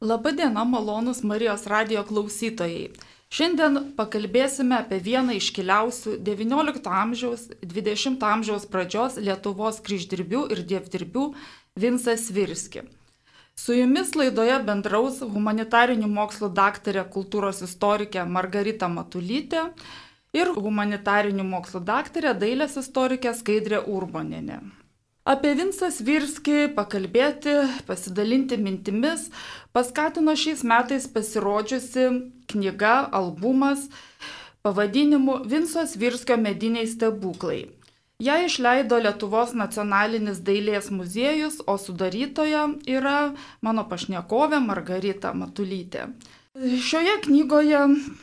Labadiena, malonus Marijos radio klausytojai. Šiandien pakalbėsime apie vieną iškiliausių XIX amžiaus, XX amžiaus pradžios Lietuvos kryždirbių ir dievdirbių Vinsas Virski. Su jumis laidoje bendraus humanitarinių mokslų daktarė kultūros istorikė Margarita Matulytė ir humanitarinių mokslų daktarė dailės istorikė Skaidrė Urboninė. Apie Vinsą Svirskį pakalbėti, pasidalinti mintimis paskatino šiais metais pasirodžiusi knyga, albumas pavadinimu Vinso Svirskio mediniai stebuklai. Ja išleido Lietuvos nacionalinis dailės muziejus, o sudarytoja yra mano pašnekovė Margarita Matulytė. Šioje knygoje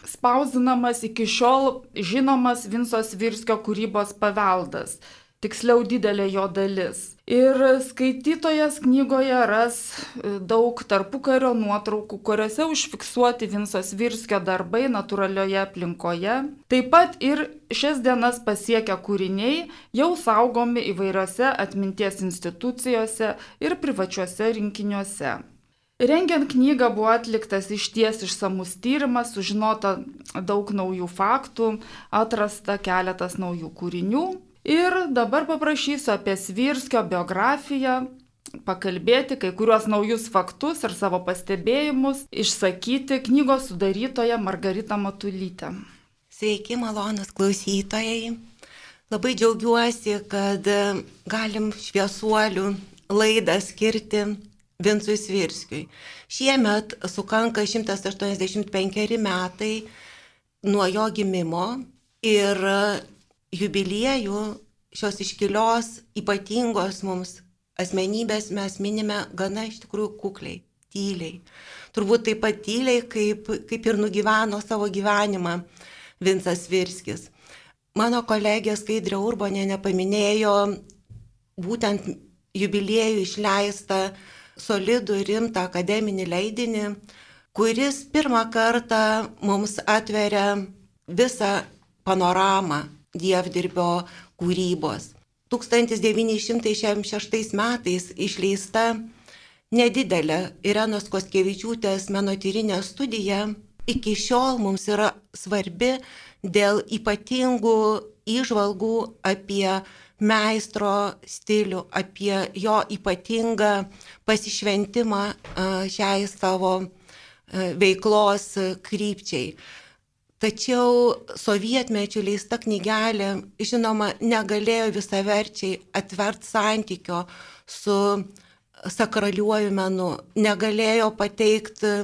spausdinamas iki šiol žinomas Vinso Svirskio kūrybos paveldas tiksliau didelė jo dalis. Ir skaitytojas knygoje ras e, daug tarpukario nuotraukų, kuriuose užfiksuoti Vinsos Virskio darbai natūralioje aplinkoje. Taip pat ir šias dienas pasiekę kūriniai jau saugomi įvairiose atminties institucijose ir privačiuose rinkiniuose. Rengiant knygą buvo atliktas išties išsamus tyrimas, sužinota daug naujų faktų, atrasta keletas naujų kūrinių. Ir dabar paprašysiu apie Svirskio biografiją, pakalbėti kai kuriuos naujus faktus ir savo pastebėjimus, išsakyti knygos sudarytoje Margarita Matulytė. Sveiki, malonus klausytojai. Labai džiaugiuosi, kad galim šviesuolių laidą skirti Vincui Svirskiui. Šiemet sukanka 185 metai nuo jo gimimo ir jubiliejų šios iškilios, ypatingos mums asmenybės mes minime gana iš tikrųjų kukliai, tyliai. Turbūt taip pat tyliai, kaip, kaip ir nugyveno savo gyvenimą Vinsas Virskis. Mano kolegė Skaidrė Urbonė nepaminėjo būtent jubiliejų išleistą solidų rimtą akademinį leidinį, kuris pirmą kartą mums atveria visą panoramą dievdirbio kūrybos. 1966 metais išleista nedidelė Irenos Koskevičiūtės menotyrinė studija iki šiol mums yra svarbi dėl ypatingų įžvalgų apie meistro stilių, apie jo ypatingą pasišventimą šiai savo veiklos krypčiai. Tačiau sovietmečių leista knygelė, žinoma, negalėjo visaverčiai atvert santykio su sakraliuoju menu, negalėjo pateikti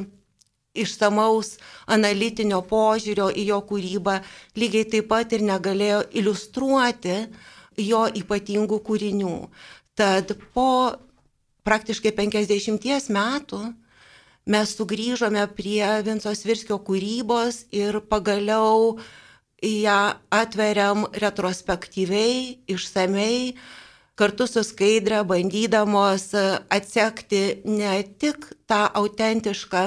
išsamaus analitinio požiūrio į jo kūrybą, lygiai taip pat ir negalėjo iliustruoti jo ypatingų kūrinių. Tad po praktiškai 50 metų mes sugrįžome prie Vinco Svirskio kūrybos ir pagaliau ją atveriam retrospektyviai, išsamei, kartu su skaidrė, bandydamos atsekti ne tik tą autentišką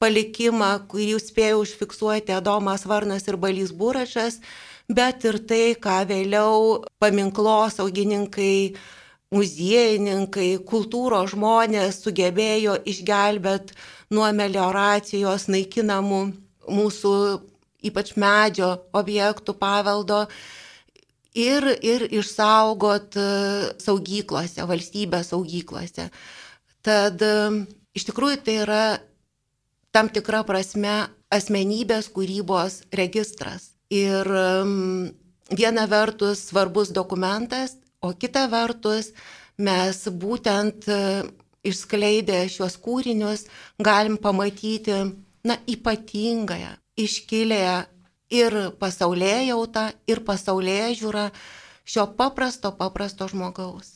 palikimą, kurį spėjo užfiksuoti Adomas Varnas ir Balys Burašas, bet ir tai, ką vėliau paminklos augininkai muziejininkai, kultūros žmonės sugebėjo išgelbėti nuo melioracijos naikinamų mūsų ypač medžio objektų paveldo ir, ir išsaugot e, saugyklose, valstybės saugyklose. Tad e, iš tikrųjų tai yra tam tikra prasme asmenybės kūrybos registras. Ir viena vertus svarbus dokumentas, O kita vertus, mes būtent e, išskleidę šios kūrinius galim pamatyti, na, ypatingąją, iškilėją ir pasaulėje jautą, ir pasaulėje žiūrą šio paprasto, paprasto žmogaus.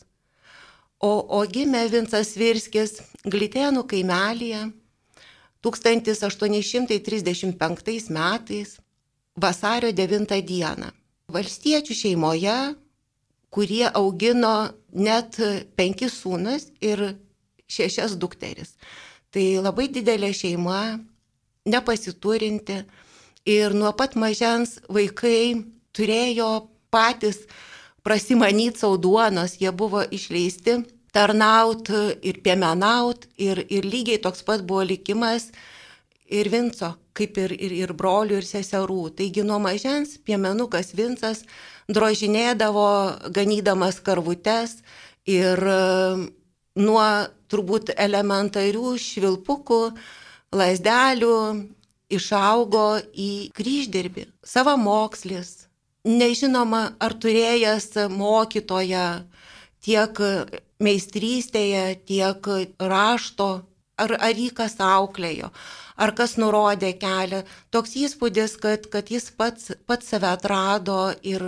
O, o gimė Vincas Virskis Glitėnų kaimelėje 1835 metais vasario 9 dieną. Valstiečių šeimoje kurie augino net penkis sūnus ir šešias dukteris. Tai labai didelė šeima, nepasiturinti ir nuo pat mažens vaikai turėjo patys prasimanyti savo duonos, jie buvo išleisti tarnaut ir piemenaut ir, ir lygiai toks pat buvo likimas ir Vinco, kaip ir, ir, ir brolių ir seserų. Taigi nuo mažens piemenukas Vincas drožinėdavo ganydamas karvutes ir nuo turbūt elementarių švilpukų, lasdelių išaugo į kryždirbį, savamokslis. Nežinoma, ar turėjęs mokytoją tiek meistrystėje, tiek rašto, ar, ar jį kas auklėjo, ar kas nurodė kelią. Toks įspūdis, kad, kad jis pats, pats save atrado ir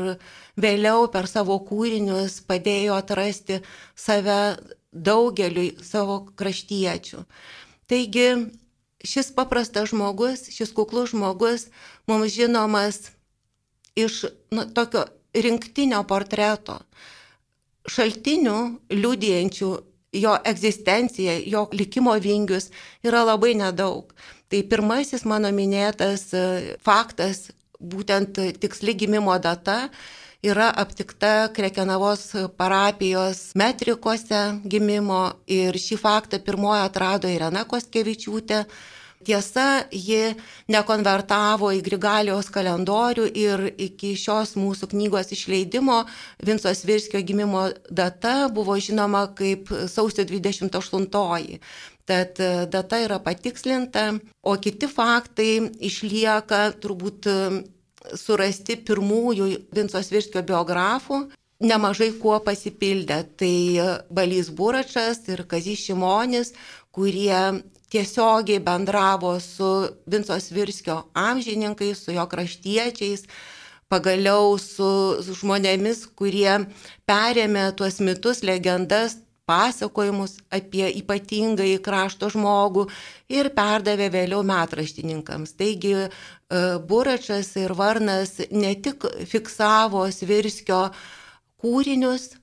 vėliau per savo kūrinius padėjo atrasti save daugeliui savo kraštiečių. Taigi šis paprastas žmogus, šis kuklus žmogus mums žinomas iš nu, tokio rinktinio portreto, šaltinių liudijančių jo egzistenciją, jo likimo vingius yra labai nedaug. Tai pirmasis mano minėtas e, faktas, būtent tiksli gimimo data, yra aptikta Krekenavos parapijos metrikose gimimo ir šį faktą pirmoji atrado Irena Koskevičiūtė Tiesa, ji nekonvertavo į Grigalijos kalendorių ir iki šios mūsų knygos išleidimo Vinsos Virskio gimimo data buvo žinoma kaip sausio 28. Tad e, data yra patikslinta, o kiti faktai išlieka turbūt e, surasti pirmųjų Vinsos Virskio biografų, nemažai kuo pasipildė. Tai Balys Buračas ir Kazys Šimonis, kurie tiesiogiai bendravo su Vincos Virskio amžininkais, su jo kraštiečiais, pagaliau su, su žmonėmis, kurie perėmė tuos mitus, legendas, pasakojimus apie ypatingai krašto žmogų ir perdavė vėliau metraštininkams. Taigi e, Buračas ir Varnas ne tik fiksavo Svirskio kūrinius,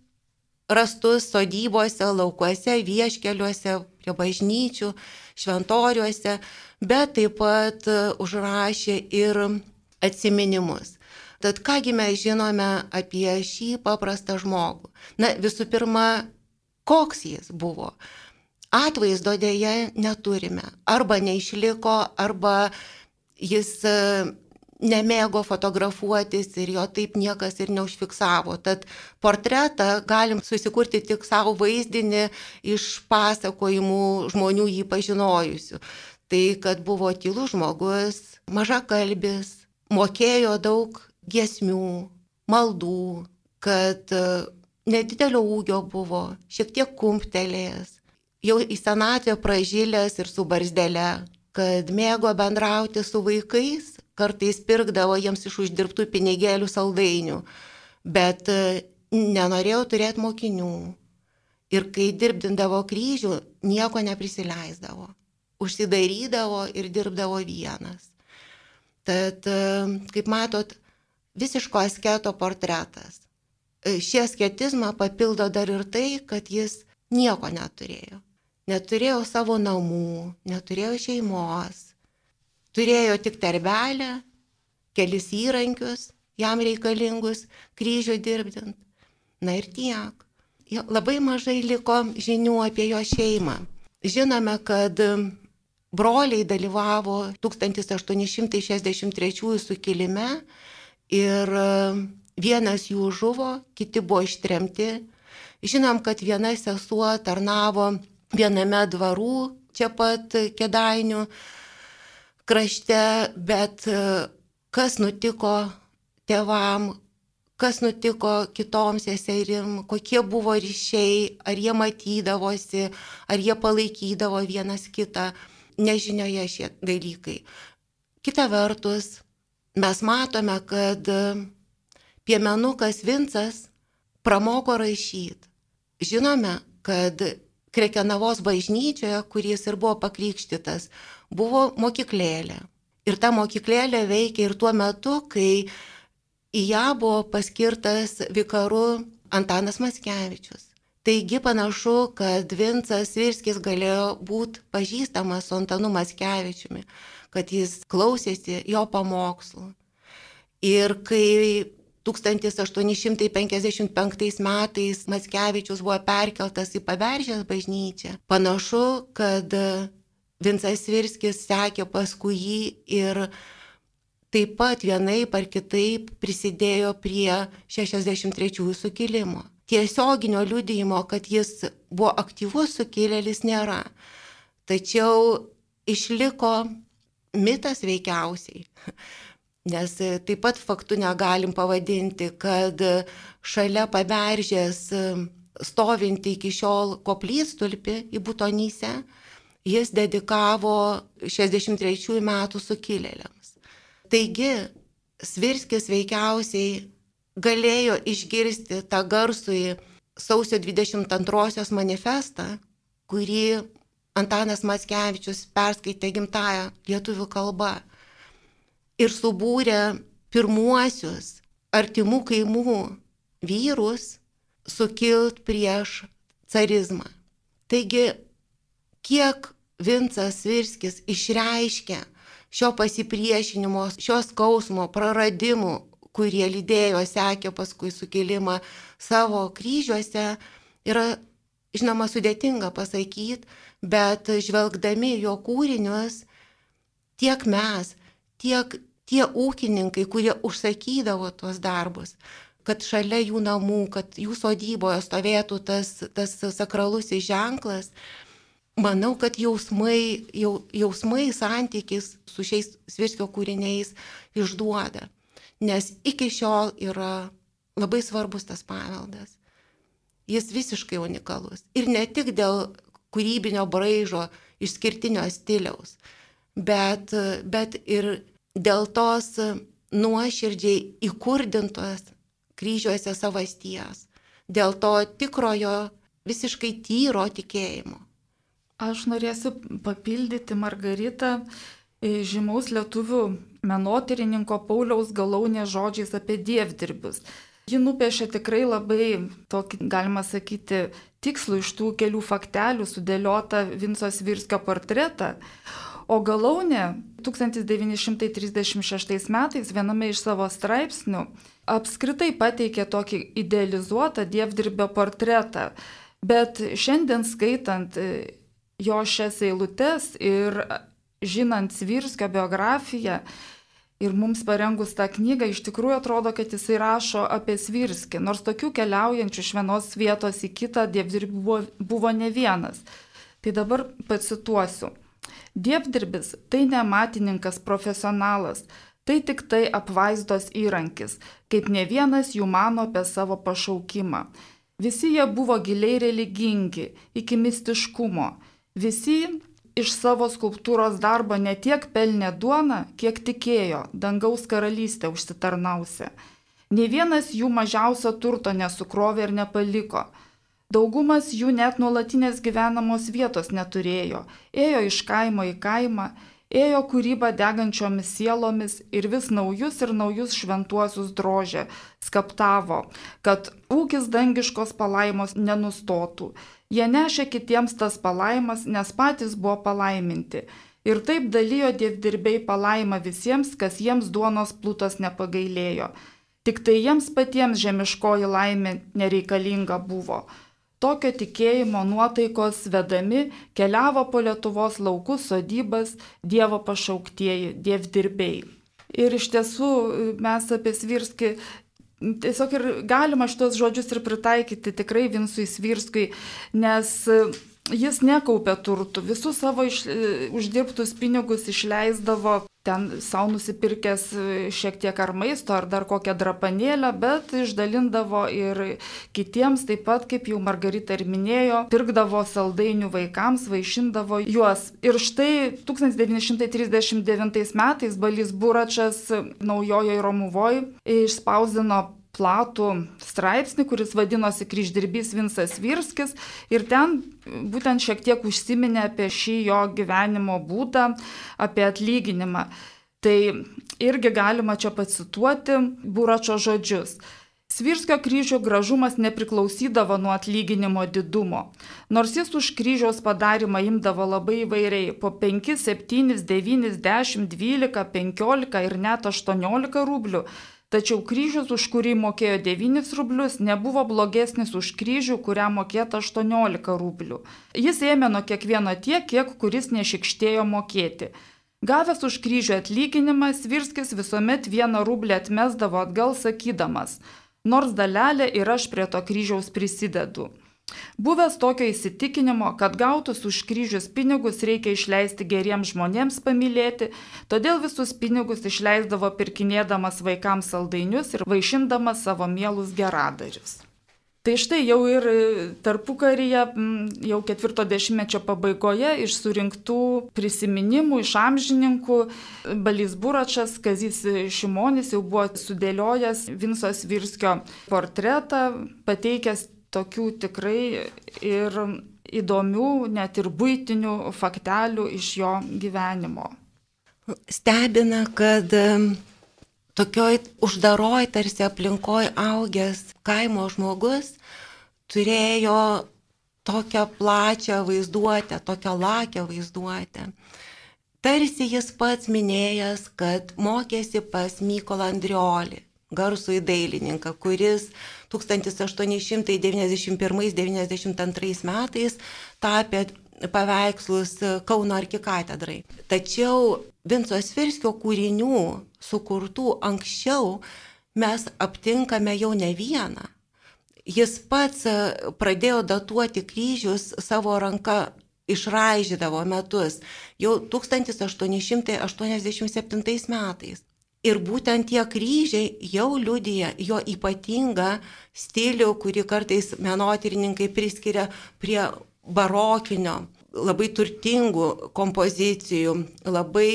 rastus sodybose, laukuose, vieškeliuose, prie bažnyčių, šventoriuose, bet taip pat e, užrašė ir atsiminimus. Tad kągi mes žinome apie šį paprastą žmogų? Na, visų pirma, koks jis buvo. Atvaizdo dėja neturime. Arba neišliko, arba jis e, nemėgo fotografuotis ir jo taip niekas ir neužfiksavo. Tad portretą galim susikurti tik savo vaizdinį iš pasakojimų žmonių jį pažinojusių. Tai, kad buvo tylus žmogus, maža kalbis, mokėjo daug giesmių, maldų, kad e, nedidelio ūgio buvo, šiek tiek kumptelėjęs, jau į senatvę pražylęs ir su barzdele, kad mėgo bendrauti su vaikais kartais pirkdavo jiems iš uždirbtų pinigėlių saldainių, bet e, nenorėjau turėti mokinių. Ir kai dirbdindavo kryžių, nieko neprisileisdavo. Užsidarydavo ir dirbdavo vienas. Tad, e, kaip matot, visiško asketo portretas. Šį asketizmą papildo dar ir tai, kad jis nieko neturėjo. Neturėjo savo namų, neturėjo šeimos, turėjo tik terbelę, kelis įrankius jam reikalingus kryžių dirbdint. Na ir tiek. Jo, labai mažai liko žinių apie jo šeimą. Žinome, kad broliai dalyvavo 1863 sukilime ir vienas jų žuvo, kiti buvo ištremti. Žinom, kad viena sesuo tarnavo viename dvarų čia pat kedainių krašte, bet e, kas nutiko tėvam, kas nutiko kitoms seserim, kokie buvo ryšiai, ar jie matydavosi, ar jie palaikydavo vienas kitą, nežinioje šie dalykai. Kita vertus, mes matome, kad piemenukas Vincas pramoko rašyti. Žinome, kad Krekenavos bažnyčioje, kuris ir buvo pakrikštytas, buvo mokyklėlė. Ir ta mokyklėlė veikia ir tuo metu, kai į ją buvo paskirtas vikaru Antanas Maskevičius. Taigi panašu, kad Vincas Virskis galėjo būti pažįstamas su Antanu Maskevičiumi, kad jis klausėsi jo pamokslų. Ir kai 1855 metais Matskevičius buvo perkeltas į Paveržės bažnyčią. Panašu, kad Vincas Virskis sekė paskui jį ir taip pat vienaip ar kitaip prisidėjo prie 63 sukilimo. Tiesioginio liudijimo, kad jis buvo aktyvus sukilėlis nėra. Tačiau išliko mitas veikiausiai Nes e, taip pat faktų negalim pavadinti, kad e, šalia paberžės e, stovinti iki šiol koplytstulpį į Butonysę, jis dedikavo 63 metų sukilėliams. Taigi, Svirskis veikiausiai galėjo išgirsti tą garsųjį sausio 22 manifestą, kurį Antanas Matskevičius perskaitė gimtają lietuvių kalbą ir subūrė pirmuosius artimų kaimų vyrus sukilt prieš carizmą. Taigi, kiek Vincas Virskis išreiškė šio pasipriešinimo, šios skausmo, praradimų, kurie lydėjo, sekė paskui sukilimą savo kryžiuose, yra, žinoma, sudėtinga pasakyti, bet žvelgdami jo kūrinius, tiek mes, tiek tie ūkininkai, kurie užsakydavo tuos darbus, kad šalia jų namų, kad jų sodyboje stovėtų tas, tas sakralusis ženklas, manau, kad jausmai, jau, jausmai santykis su šiais Svirskio kūriniais išduoda. Nes iki šiol yra labai svarbus tas paveldas. Jis visiškai unikalus. Ir ne tik dėl kūrybinio braižo, išskirtinio stiliaus, bet, bet ir dėl tos nuoširdžiai įkurdintos kryžiuose savasties, dėl to tikrojo visiškai tyro tikėjimo. Aš norėsiu papildyti Margaritą e, žymaus lietuvių menotyrininko Pauliaus Galaunės žodžiais apie dievdirbius. Ji nupiešė tikrai labai tokį, galima sakyti, tikslų iš tų kelių faktelių sudėliotą Vinsos Virskio portretą. O Galaunė 1936 metais viename iš savo straipsnių apskritai pateikė tokį idealizuotą dievdirbio portretą. Bet šiandien skaitant jo šias eilutes ir žinant Svirskio biografiją ir mums parengus tą knygą, iš tikrųjų atrodo, kad jisai rašo apie Svirskį, nors tokių keliaujančių iš vienos vietos į kitą dievdirbių buvo, buvo ne vienas. Tai dabar pacituosiu. Dievdirbis tai ne matininkas profesionalas, tai tik tai apvaizdos įrankis, kaip ne vienas jų mano apie savo pašaukimą. Visi jie buvo giliai religingi, iki mistiškumo. Visi iš savo skulptūros darbo ne tiek pelnė duoną, kiek tikėjo, dangaus karalystę užsitarnausia. Ne vienas jų mažiausio turto nesukrovė ir nepaliko. Daugumas jų net nuolatinės gyvenamos vietos neturėjo, ėjo iš kaimo į kaimą, ėjo kūryba degančiomis sielomis ir vis naujus ir naujus šventuosius drožė, skaptavo, kad ūkis dangiškos palaimos nenustotų. Jie nešė kitiems tas palaimas, nes patys buvo palaiminti. Ir taip dalyjo dievdirbiai palaimą visiems, kas jiems duonos plutos nepagailėjo. Tik tai jiems patiems žemiškoji laimė nereikalinga buvo. Tokio tikėjimo nuotaikos vedami keliavo po Lietuvos laukus sodybas Dievo pašauktieji, dievdirbiai. Ir iš tiesų mes apie Svirskį tiesiog ir galima šitos žodžius ir pritaikyti tikrai Vinsui Svirskui, nes jis nekaupė turtų, visus savo iš, uždirbtus pinigus išleisdavo ten savo nusipirkęs šiek tiek ar maisto, ar dar kokią drapanėlę, bet išdalindavo ir kitiems, taip pat, kaip jau Margarita ir minėjo, pirkdavo saldainių vaikams, vaišindavo juos. Ir štai 1939 metais Balys Buračas naujojoje Romuvoje išspausdino platų straipsnį, kuris vadinosi Kryždirbys Vinsas Virskis ir ten būtent šiek tiek užsiminė apie šį jo gyvenimo būdą, apie atlyginimą. Tai irgi galima čia pacituoti Buračio žodžius. Svirskio kryžių gražumas nepriklausydavo nuo atlyginimo didumo. Nors jis už kryžiaus padarimą imdavo labai įvairiai - po 5, 7, 9, 10, 12, 15 ir net 18 rublių, Tačiau kryžius, už kurį mokėjo 9 rublius, nebuvo blogesnis už kryžių, kuriam mokėta 18 rublių. Jis ėmė nuo kiekvieno tiek, kiek kuris nešikštėjo mokėti. Gavęs už kryžių atlyginimą, Svirskis visuomet vieną rublį atmesdavo atgal sakydamas, nors dalelė ir aš prie to kryžiaus prisidedu. Buvęs tokio įsitikinimo, kad gautus už kryžius pinigus reikia išleisti geriems žmonėms pamylėti, todėl visus pinigus išleisdavo pirkinėdamas vaikams saldainius ir vaišindamas savo mielus geradarius. Tai štai jau ir tarpukaryje, jau ketvirto dešimtmečio pabaigoje iš surinktų prisiminimų, iš amžininkų, Balys Buračas, Kazys Šimonis jau buvo sudėliojęs Vinsos Virskio portretą, pateikęs tokių tikrai ir įdomių, net ir būtinių faktelių iš jo gyvenimo. Stebina, kad tokioj uždaroj tarsi aplinkoj augęs kaimo žmogus turėjo tokią plačią vaizduotę, tokią lakę vaizduotę. Tarsi jis pats minėjęs, kad mokėsi pas Mykolą Andriolį, garsų į dailininką, kuris 1891-92 metais tapė paveikslus Kauno arkikatedrai. Tačiau Vinco Svirskio kūrinių sukurtų anksčiau mes aptinkame jau ne vieną. Jis pats pradėjo datuoti kryžius savo ranka išraižydavo metus jau 1887 metais. Ir būtent tie kryžiai jau liudija jo ypatingą stilių, kurį kartais menotyrininkai priskiria prie barokinio, labai turtingų kompozicijų, labai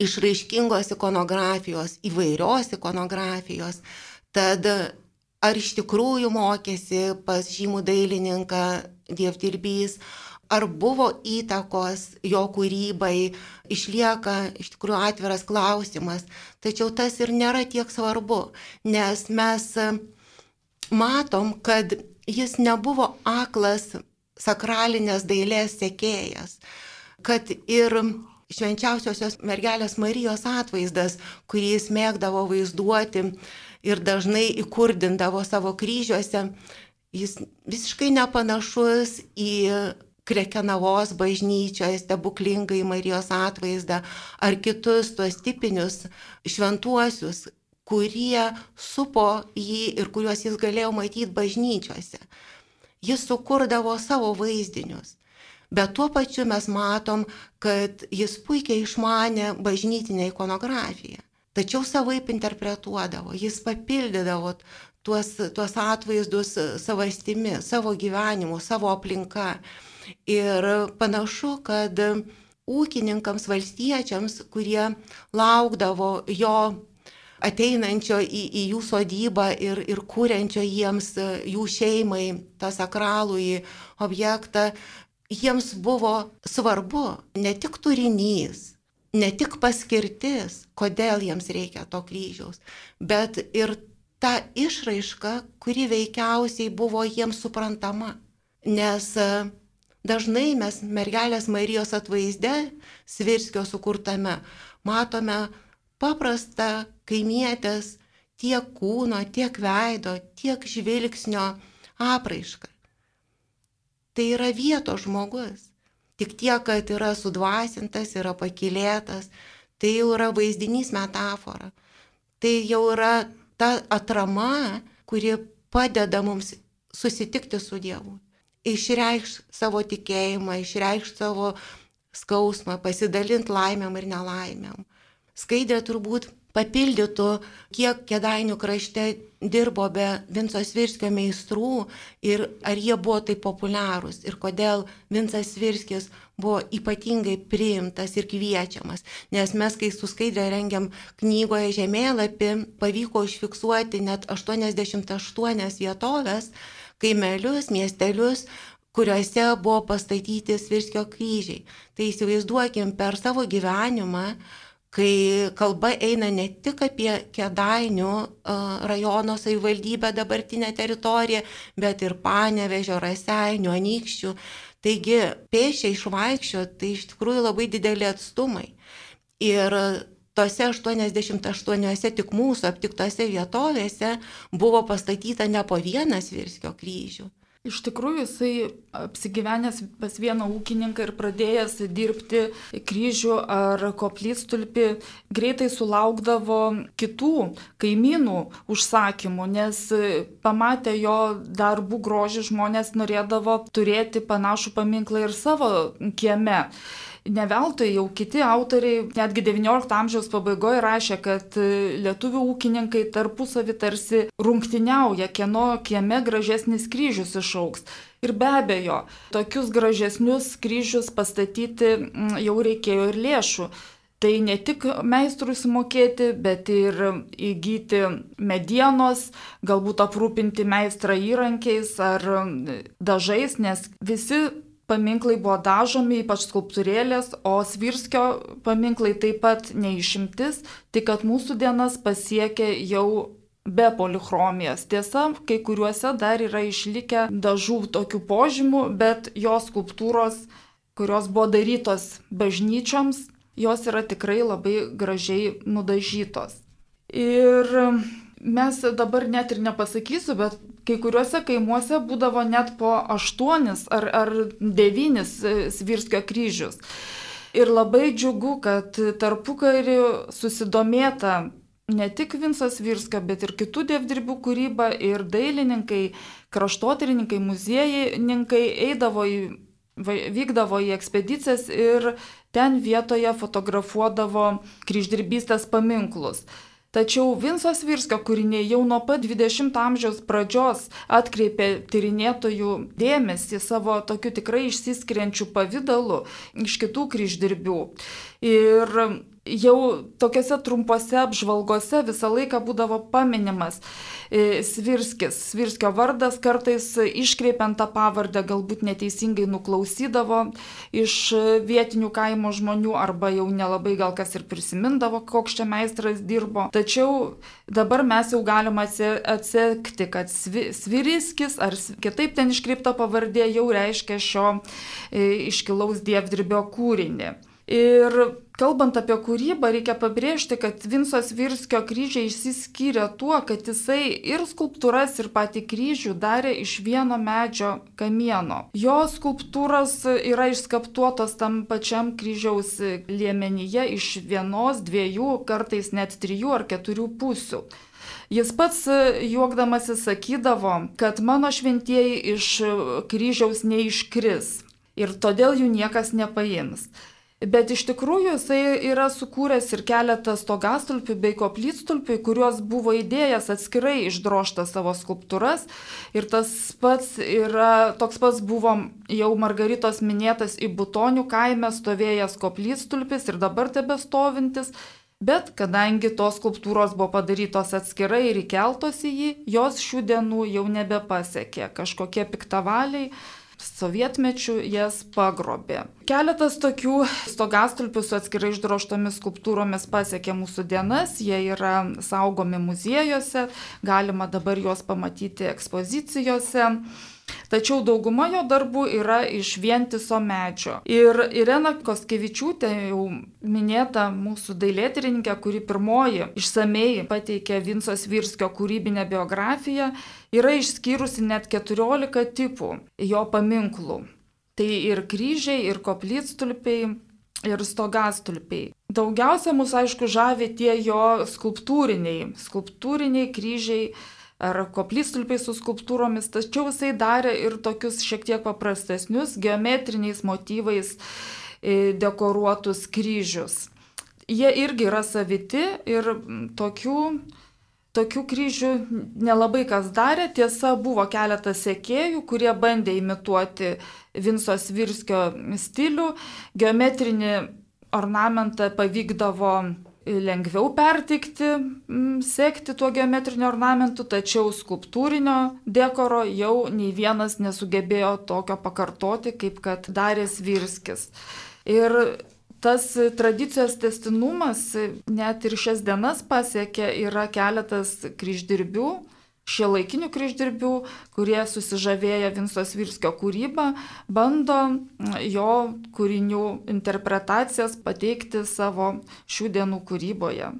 išraiškingos ikonografijos, įvairios ikonografijos. Tad ar iš tikrųjų mokėsi pas žymų dailininką dievdirbys, ar buvo įtakos jo kūrybai, išlieka iš tikrųjų atviras klausimas. Tačiau tas ir nėra tiek svarbu, nes mes matom, kad jis nebuvo aklas sakralinės dailės sekėjas, kad ir švenčiausiosios mergelės Marijos atvaizdas, kurį jis mėgdavo vaizduoti ir dažnai įkurdindavo savo kryžiuose, jis visiškai nepanašus į Krekenavos bažnyčioje stebuklingai Marijos atvaizdą ar kitus tuos tipinius šventuosius, kurie supo jį ir kuriuos jis galėjo matyti bažnyčiose. Jis sukurdavo savo vaizdinius. Bet tuo pačiu mes matom, kad jis puikiai išmanė bažnytinę ikonografiją. Tačiau savaip interpretuodavo, jis papildydavo tuos, tuos atvaizdus savastimi, savo gyvenimu, savo aplinka. Ir panašu, kad ūkininkams, valstiečiams, kurie laukdavo jo ateinančio į, į jų sodybą ir, ir kūrenčio jiems, jų šeimai, tą sakralų į objektą, jiems buvo svarbu ne tik turinys, ne tik paskirtis, kodėl jiems reikia to kryžiaus, bet ir ta išraiška, kuri veikiausiai buvo jiems suprantama. Nes Dažnai mes mergelės Marijos atvaizde, Svirskio sukurtame, matome paprastą kaimietės tiek kūno, tiek veido, tiek žvilgsnio apraišką. Tai yra vietos žmogus. Tik tiek, kad yra sudvasintas, yra pakilėtas, tai jau yra vaizdinys metafora. Tai jau yra ta atrama, kuri padeda mums susitikti su Dievu išreikš savo tikėjimą, išreikš savo skausmą, pasidalint laimėm ir nelaimėm. Skaidrė turbūt papildytų, kiek kėdainių krašte dirbo be Vincos Virskio meistrų ir ar jie buvo taip populiarūs ir kodėl Vincas Virskis buvo ypatingai priimtas ir kviečiamas. Nes mes, kai su skaidrė rengiam knygoje žemėlapį, pavyko užfiksuoti net 88 vietovės, kaimelius, miestelius, kuriuose buvo pastatyti Svirskio kryžiai. Tai įsivaizduokim per savo gyvenimą, kai kalba eina ne tik apie Kedainių rajono savivaldybę dabartinę teritoriją, bet ir Panevežio, Raseinių, Anykščių. Taigi pėšiai išvaikščio, tai iš tikrųjų labai dideli atstumai. Ir tose 88 tik mūsų aptiktose vietovėse buvo pastatyta ne po vieną Svirskio kryžių. Iš tikrųjų, jisai apsigyvenęs pas vieną ūkininką ir pradėjęs dirbti kryžių ar koplytstulpį, greitai sulaukdavo kitų kaimynų užsakymų, nes pamatę jo darbų grožį žmonės norėdavo turėti panašų paminklą ir savo kieme. Neveltui jau kiti autoriai, netgi XIX amžiaus pabaigoje rašė, kad e, lietuvių ūkininkai tarpusavį tarsi rungtiniauja, kieno kieme gražesnis kryžius išauks. Ir be abejo, tokius gražesnius kryžius pastatyti jau reikėjo ir lėšų. Tai ne tik meistrui sumokėti, bet ir įgyti medienos, galbūt aprūpinti meistrą įrankiais ar dažais, nes visi paminklai buvo dažomi, ypač skulptūrėlės, o Svirskio paminklai taip pat neišimtis, tik kad mūsų dienas pasiekė jau be polichromijos. Tiesa, kai kuriuose dar yra išlikę dažų tokių požymų, bet jos skulptūros, kurios buvo darytos bažnyčioms, jos yra tikrai labai gražiai nudažytos. Ir mes dabar net ir nepasakysiu, bet kai kuriuose kaimuose būdavo net po aštuonis ar, ar devynis e, Svirskio kryžius. Ir labai džiugu, kad tarpukarį susidomėta ne tik Vinsas Virska, bet ir kitų dievdirbių kūryba ir dailininkai, kraštotyrininkai, muziejininkai eidavo į, vykdavo į ekspedicijas ir ten vietoje fotografuodavo kryždirbystės paminklus. Tačiau Vinsos Virskio kūriniai jau nuo pat 20 amžiaus pradžios atkreipė tyrinėtojų dėmesį savo tokiu tikrai išsiskiriančiu pavydalu iš kitų kryždirbių. Ir jau tokiuose trumpose apžvalgose visą laiką būdavo paminimas e, Svirskis. Svirskio vardas kartais iškreipiant tą pavardę galbūt neteisingai nuklausydavo iš vietinių kaimo žmonių arba jau nelabai gal kas ir prisimindavo, koks čia meistras dirbo. Tačiau dabar mes jau galime atsekti, kad Sviriskis ar kitaip ten iškreipta pavardė jau reiškia šio e, iškilaus dievdirbio kūrinį. Ir kalbant apie kūrybą, reikia pabrėžti, kad Vinsos Virskio kryžiai išsiskyrė tuo, kad jisai ir skulptūras, ir patį kryžių darė iš vieno medžio kamieno. Jo skulptūros yra išskaptuotos tam pačiam kryžiaus liemenyje iš vienos, dviejų, kartais net trijų ar keturių pusių. Jis pats juokdamasi sakydavo, kad mano šventieji iš kryžiaus neiškris ir todėl jų niekas nepaims. Bet iš tikrųjų jisai yra sukūręs ir keletą stogastulpių bei koplytstulpių, kuriuos buvo įdėjęs atskirai išdroštas savo skulptūras. Ir tas pats yra, toks pats buvo jau Margaritos minėtas į Butonių kaime stovėjęs koplytstulpis ir dabar tebe stovintis. Bet kadangi tos skulptūros buvo padarytos atskirai ir įkeltos į jį, jos šių dienų jau nebepasiekė kažkokie piktavaliai sovietmečių jas pagrobė. Keletas tokių stogastulpių su atskirai išdroštomis skulptūromis pasiekė mūsų dienas, jie yra saugomi muziejuose, galima dabar juos pamatyti ekspozicijose. Tačiau dauguma jo darbų yra iš vientiso medžio. Ir Irena Koskevičiūtė, jau minėta mūsų dailėtyrininkė, kuri pirmoji išsamei pateikė Vinsos Virskio kūrybinę biografiją, yra išskyrusi net 14 tipų jo paminklų. Tai ir kryžiai, ir koplytstulpiai, ir stogastulpiai. Daugiausia mus aišku žavi tie jo skulptūriniai, skulptūriniai kryžiai ar koplytstulpiai su skulptūromis, tačiau jisai darė ir tokius šiek tiek paprastesnius geometriniais motyvais e, dekoruotus kryžius. Jie irgi yra saviti ir tokių, tokių kryžių nelabai kas darė. Tiesa, buvo keletas sekėjų, kurie bandė imituoti Vinso Svirskio stilių. Geometrinį ornamentą pavykdavo lengviau pertikti, sekti tuo geometriniu ornamentu, tačiau skulptūrinio dekoro jau nei vienas nesugebėjo tokio pakartoti, kaip kad darė Svirskis. Ir tas tradicijos testinumas net ir šias dienas pasiekė, yra keletas kryždirbių, šie laikinių kryždirbių, kurie susižavėję Vinsos Virskio kūrybą, bando jo kūrinių interpretacijas pateikti savo šių dienų kūryboje.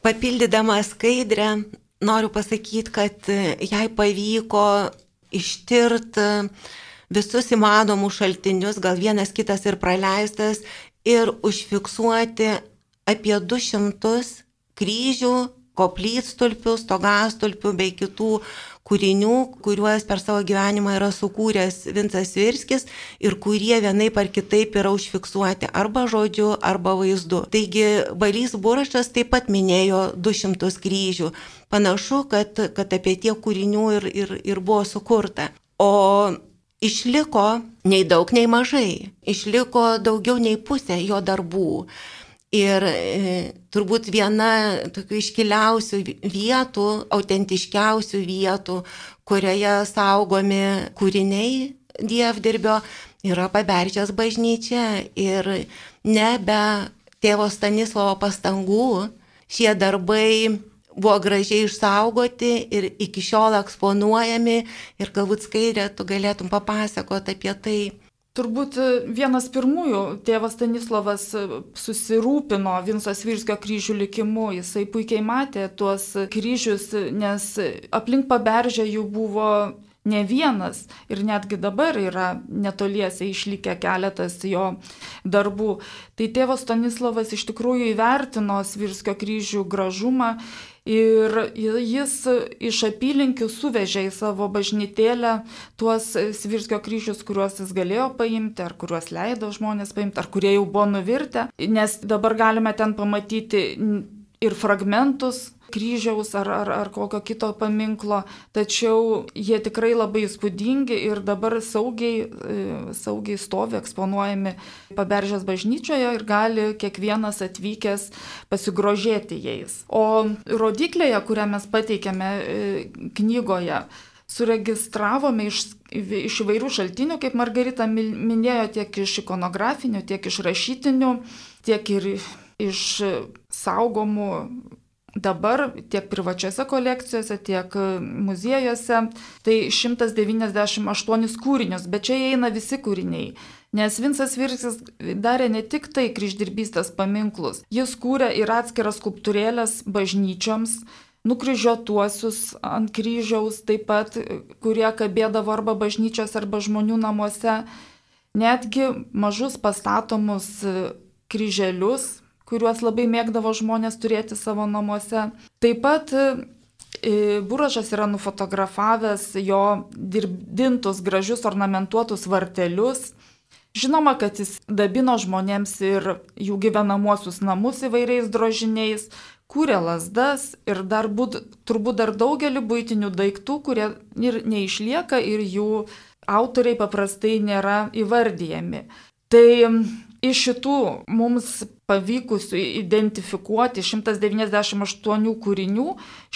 Papildydama skaidrę, noriu pasakyti, kad jai pavyko ištirti visus įmanomus šaltinius, gal vienas kitas ir praleistas, ir užfiksuoti apie 200 kryžių koplytstulpių, stogastulpių bei kitų kūrinių, kuriuos per savo gyvenimą yra sukūręs Vincas Virskis ir kurie vienaip ar kitaip yra užfiksuoti arba žodžiu, arba vaizdu. Taigi Balys Burašas taip pat minėjo 200 kryžių. Panašu, kad, kad apie tie kūrinių ir, ir, ir buvo sukurta. O išliko nei daug, nei mažai. Išliko daugiau nei pusė jo darbų. Ir e, turbūt viena tokių iškiliausių vietų, autentiškiausių vietų, kurioje saugomi kūriniai dievdirbio, yra paberžės bažnyčia. Ir nebe tėvo Stanislovo pastangų šie darbai buvo gražiai išsaugoti ir iki šiol eksponuojami. Ir galbūt skaidrė, tu galėtum papasakoti apie tai. Turbūt e, vienas pirmųjų tėvas Stanislavas e, susirūpino Vinsos Virskio kryžių likimu. Jisai puikiai matė tuos kryžius, nes aplink paberžę jų buvo ne vienas ir netgi dabar yra netoliese išlikę keletas jo darbų. Tai tėvas Stanislavas iš tikrųjų įvertino Svirskio kryžių gražumą Ir jis iš apylinkių suvežė į savo bažnytėlę tuos Svirskio kryžius, kuriuos jis galėjo paimti, ar kuriuos leido žmonės paimti, ar kurie jau buvo nuvirtę. Nes dabar galime ten pamatyti ir fragmentus kryžiaus ar, ar, ar kokio kito paminklo, tačiau jie tikrai labai įspūdingi ir dabar saugiai, e, saugiai stovi eksponuojami paberžės bažnyčioje ir gali kiekvienas atvykęs pasigrožėti jais. O rodiklėje, kurią mes pateikėme e, knygoje, suregistravome iš, iš įvairių šaltinių, kaip Margarita minėjo, tiek iš ikonografinių, tiek iš rašytinių, tiek ir iš saugomų dabar tiek privačiose kolekcijose, tiek muziejuose, tai 198 kūrinius, bet čia įeina visi kūriniai. Nes Vinsas Virksis darė ne tik tai kryždirbystės paminklus, jis kūrė ir atskiras skulptūrėlės bažnyčioms, nukryžiuotuosius ant kryžiaus, taip pat, kurie kabėdavo arba bažnyčios, arba žmonių namuose, netgi mažus pastatomus kryželius, kuriuos labai mėgdavo žmonės turėti savo namuose. Taip pat e, Buražas yra nufotografavęs jo dirbdintus gražius ornamentuotus vartelius. Žinoma, kad jis dabino žmonėms ir jų gyvenamuosius namus įvairiais drožiniais, kūrė lasdas ir dar būt, turbūt dar daugelį būtinių daiktų, kurie ir neišlieka ir jų autoriai paprastai nėra įvardyjami. Tai Iš šitų mums pavykusių identifikuoti 198 kūrinių,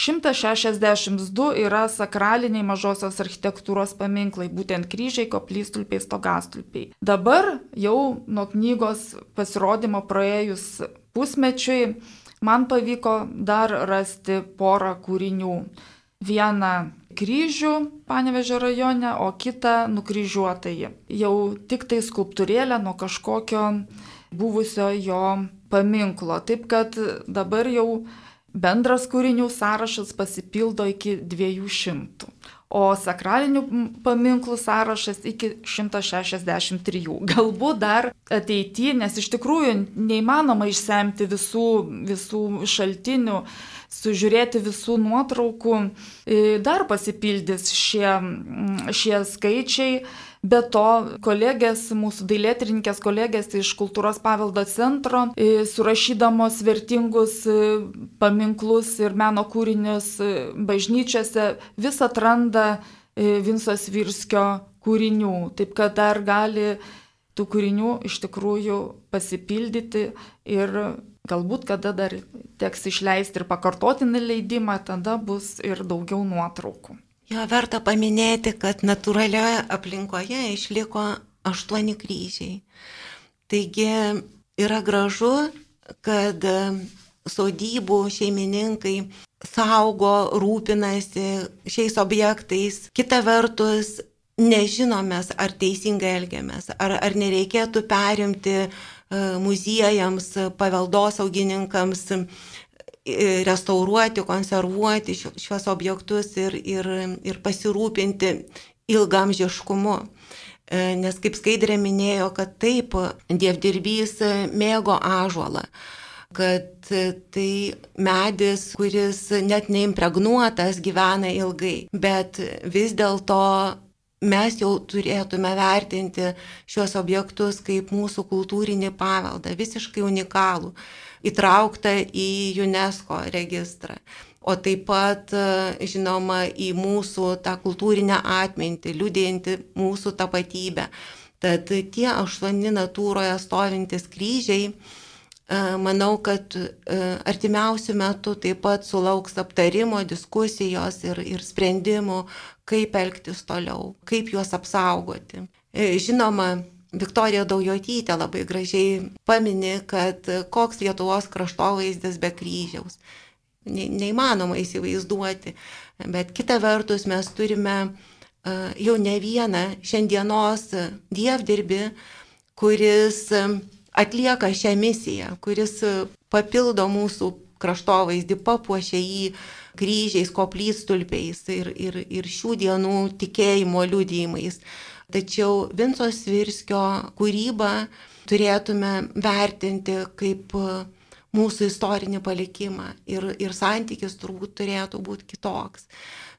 162 yra sakraliniai mažosios architektūros paminklai, būtent kryžiai, koplystulpiai, stogastulpiai. Dabar jau nuo knygos pasirodymo praėjus pusmečiui man pavyko dar rasti porą kūrinių. Vieną kryžių Panevežio rajone, o kitą nukryžiuotąjį. Jau tik tai skulptūrėlė nuo kažkokio buvusio jo paminklo. Taip kad dabar jau bendras kūrinių sąrašas pasipildo iki 200 o sakralinių paminklų sąrašas iki 163. Galbūt dar ateityje, nes iš tikrųjų neįmanoma išsemti visų, visų šaltinių, sužiūrėti visų nuotraukų, dar pasipildys šie, šie skaičiai. Be to, kolegės, mūsų dailėtininkės kolegės iš kultūros paveldo centro, e, surašydamos vertingus e, paminklus ir meno kūrinius bažnyčiose, vis atranda Vinsos Virskio kūrinių. Taip kad dar gali tų kūrinių iš tikrųjų pasipildyti ir Galbūt kada dar teks išleisti ir pakartotinį leidimą, tada bus ir daugiau nuotraukų. Jo verta paminėti, kad natūralioje aplinkoje išliko aštuoni kryžiai. Taigi yra gražu, kad sodybų šeimininkai saugo, rūpinasi šiais objektais. Kita vertus, nežinomės, ar teisingai elgiamės, ar, ar nereikėtų perimti e, muziejams, paveldosaugininkams, e, restauruoti, konservuoti šios objektus ir, ir, ir pasirūpinti ilgamžiškumu. E, nes kaip skaidrė minėjo, kad taip, dievdirbys mėgo ažuolą kad tai medis, kuris net neimpregnuotas gyvena ilgai, bet vis dėlto mes jau turėtume vertinti šios objektus kaip mūsų kultūrinį paveldą, visiškai unikalų, įtrauktą į UNESCO registrą o taip pat, žinoma, į mūsų tą kultūrinę atmintį, liūdėjantį mūsų tapatybę. Tad tie aštuoni natūroje stovintis kryžiai, e, manau, kad e, artimiausių metų taip pat sulauks aptarimo, diskusijos ir, ir sprendimų, kaip elgtis toliau, kaip juos apsaugoti. E, žinoma, Viktorija Daujotytė labai gražiai paminė, kad koks Lietuvos kraštovaizdis be kryžiaus ne, neįmanoma įsivaizduoti. Bet kita vertus mes turime jau ne vieną šiandienos dievdirbį, kuris atlieka šią misiją, kuris papildo mūsų kraštovaizdį, papuošia jį kryžiais, koplytstulpiais ir, ir, ir šių dienų tikėjimo liudijimais. Tačiau Vinco Svirskio kūrybą turėtume vertinti kaip mūsų istorinį palikimą ir, ir santykis turbūt turėtų būti kitoks.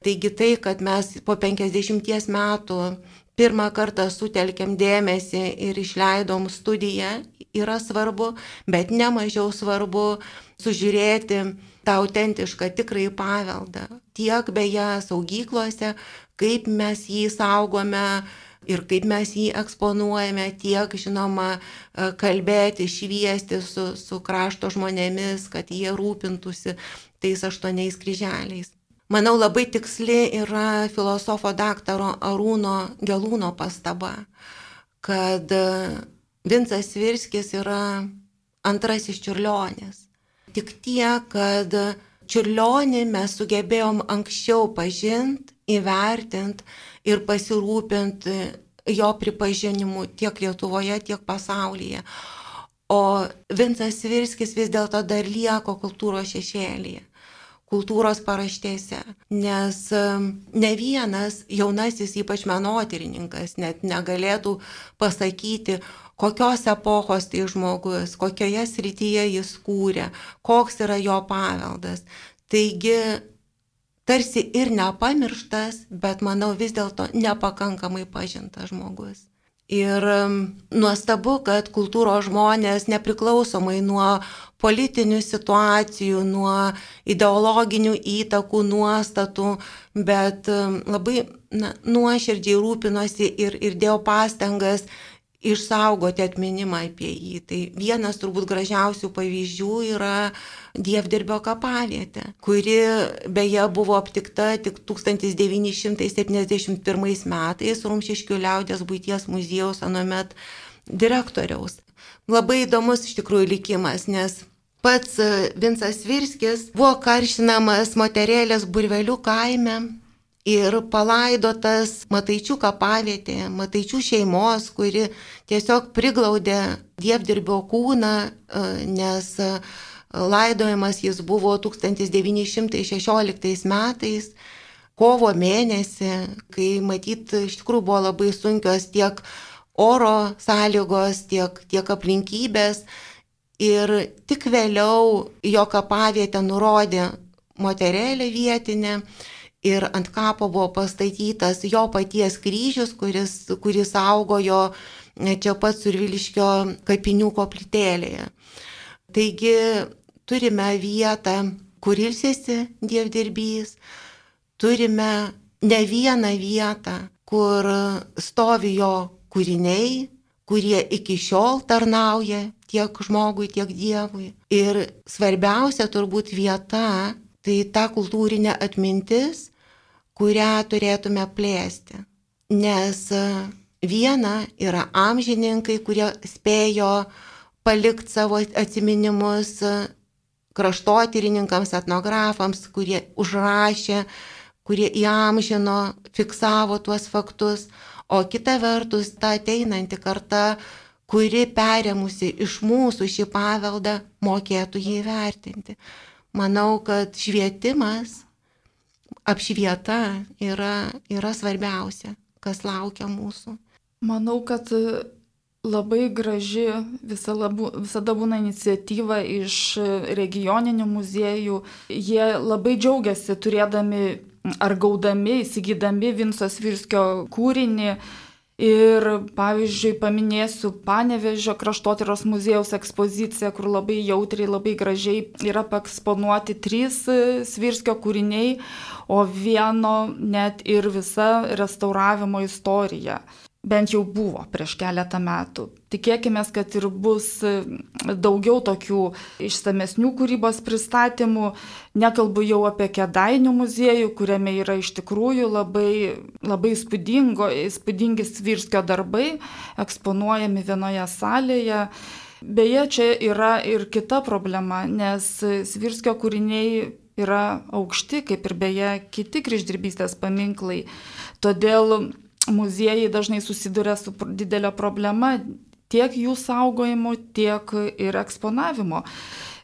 Taigi tai, kad mes po 50 metų pirmą kartą sutelkiam dėmesį ir išleidom studiją, yra svarbu, bet nemažiau svarbu sužiūrėti tą autentišką tikrąjį paveldą. Tiek beje saugyklose, kaip mes jį saugome, ir kaip mes jį eksponuojame, tiek, žinoma, e, kalbėti, šviesti su, su krašto žmonėmis, kad jie rūpintųsi tais aštuoniais kryželiais. Manau, labai tiksli yra filosofo daktaro Arūno Gelūno pastaba, kad e, Vincas Virskis yra antrasis čiurlionis. Tik tiek, kad čiurlionį mes sugebėjom anksčiau pažinti, įvertinti ir pasirūpinti jo pripažinimu tiek Lietuvoje, tiek pasaulyje. O Vincas Virskis vis dėlto dar lieko kultūros šešėlyje, kultūros paraštėse, nes um, ne vienas jaunasis, ypač menotyrininkas, net negalėtų pasakyti, kokios epochos tai žmogus, kokioje srityje jis kūrė, koks yra jo paveldas. Taigi tarsi ir nepamirštas, bet manau vis dėlto nepakankamai pažintas žmogus. Ir nuostabu, kad kultūros žmonės nepriklausomai nuo politinių situacijų, nuo ideologinių įtakų, nuostatų, bet labai na, nuoširdžiai rūpinosi ir, ir dėjo pastangas išsaugoti atminimą apie jį. Tai vienas turbūt gražiausių pavyzdžių yra Dievdirbio kapavietė, kuri beje buvo aptikta tik 1971 metais Rumšiškių liaudės būties muziejaus anomet direktoriaus. Labai įdomus iš tikrųjų likimas, nes pats Vincas Virskis buvo karšinamas moterėlės burvelių kaime ir palaidotas Mataičių kapavietėje, Mataičių šeimos, kuri tiesiog priglaudė dievdirbio kūną, e, nes e, laidojamas jis buvo 1916 metais, kovo mėnesį, kai matyt iš tikrųjų buvo labai sunkios tiek oro sąlygos, tiek, tiek aplinkybės. Ir tik vėliau jo kapavietę nurodė moterėlė vietinė ir ant kapo buvo pastatytas jo paties kryžius, kuris, kuris augo jo čia pat Surviliškio kapinių koplytėlėje. Taigi turime vietą, kur ilsėsi dievdirbys, turime ne vieną vietą, kur stovi jo kūriniai, kurie iki šiol tarnauja tiek žmogui, tiek Dievui. Ir svarbiausia turbūt vieta, tai ta kultūrinė atmintis, kurią turėtume plėsti. Nes e, viena yra amžininkai, kurie spėjo palikti savo atminimus, e, kraštotyrininkams, etnografams, kurie užrašė, kurie įamžino, fiksavo tuos faktus, o kita vertus ta ateinanti karta, kuri perėmusi iš mūsų šį paveldą, mokėtų jį vertinti. Manau, kad švietimas, apšvieta yra, yra svarbiausia, kas laukia mūsų. Manau, kad labai graži visa labu, visada būna iniciatyva iš regioninių muziejų. Jie labai džiaugiasi turėdami ar gaudami, įsigydami Vinsos Virskio kūrinį. Ir pavyzdžiui, paminėsiu Panevežio kraštotyros muziejaus ekspoziciją, kur labai jautriai, labai gražiai yra paksponuoti trys Svirskio kūriniai, o vieno net ir visa restauravimo istorija bent jau buvo prieš keletą metų. Tikėkime, kad ir bus e, daugiau tokių išsamesnių kūrybos pristatymų. Nekalbu jau apie Kedainių muziejų, kuriame yra iš tikrųjų labai, labai įspūdingi Svirskio darbai, eksponuojami vienoje salėje. Beje, čia yra ir kita problema, nes Svirskio kūriniai yra aukšti, kaip ir beje kiti kryždirbystės paminklai. Todėl muziejai dažnai susiduria su didelio problema tiek jų saugojimu, tiek ir eksponavimo.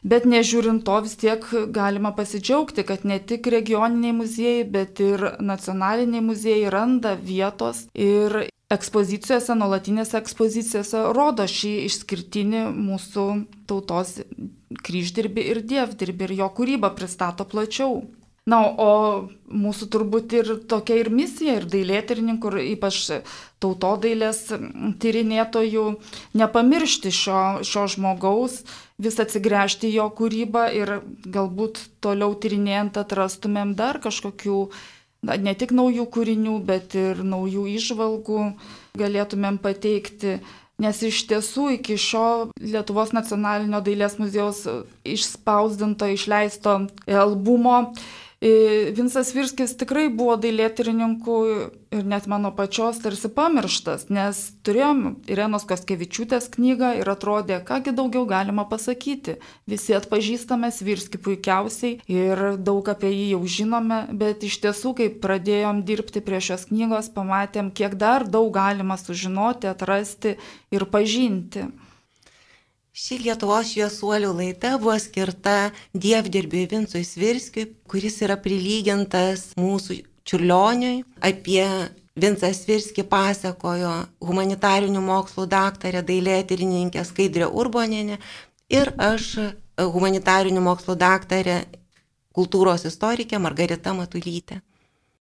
Bet nežiūrint to vis tiek galima pasidžiaugti, kad ne tik regioniniai muziejai, bet ir nacionaliniai muziejai randa vietos ir ekspozicijose, nuolatinėse ekspozicijose rodo šį išskirtinį mūsų tautos kryždirbį ir dievdirbį ir jo kūrybą pristato plačiau. Na, o mūsų turbūt ir tokia ir misija, ir dailėtyrininkų, ir ypač tautodailės tyrinėtojų, nepamiršti šio, šio žmogaus, vis atsigręžti jo kūrybą ir galbūt toliau tyrinėjant atrastumėm dar kažkokių, na, ne tik naujų kūrinių, bet ir naujų išvalgų galėtumėm pateikti. Nes iš tiesų iki šio Lietuvos nacionalinio dailės muziejaus išspausdinto, išleisto albumo Vinsas Virskis tikrai buvo dailėtyrininkų ir net mano pačios tarsi pamirštas, nes turėjom Irenos Koskevičiūtės knygą ir atrodė, kągi daugiau galima pasakyti. Visi atpažįstame Svirskį puikiausiai ir daug apie jį jau žinome, bet iš tiesų, kai pradėjom dirbti prie šios knygos, pamatėm, kiek dar daug galima sužinoti, atrasti ir pažinti. Ši Lietuvos šviesuolių laida buvo skirta dievdirbiui Vincui Svirskiui, kuris yra prilygintas mūsų čiurlioniui. Apie Vincą Svirskį pasakojo humanitarinių mokslų daktarė dailėtyrininkė Skaidrė Urboninė ir aš humanitarinių mokslų daktarė kultūros istorikė Margarita Matulytė.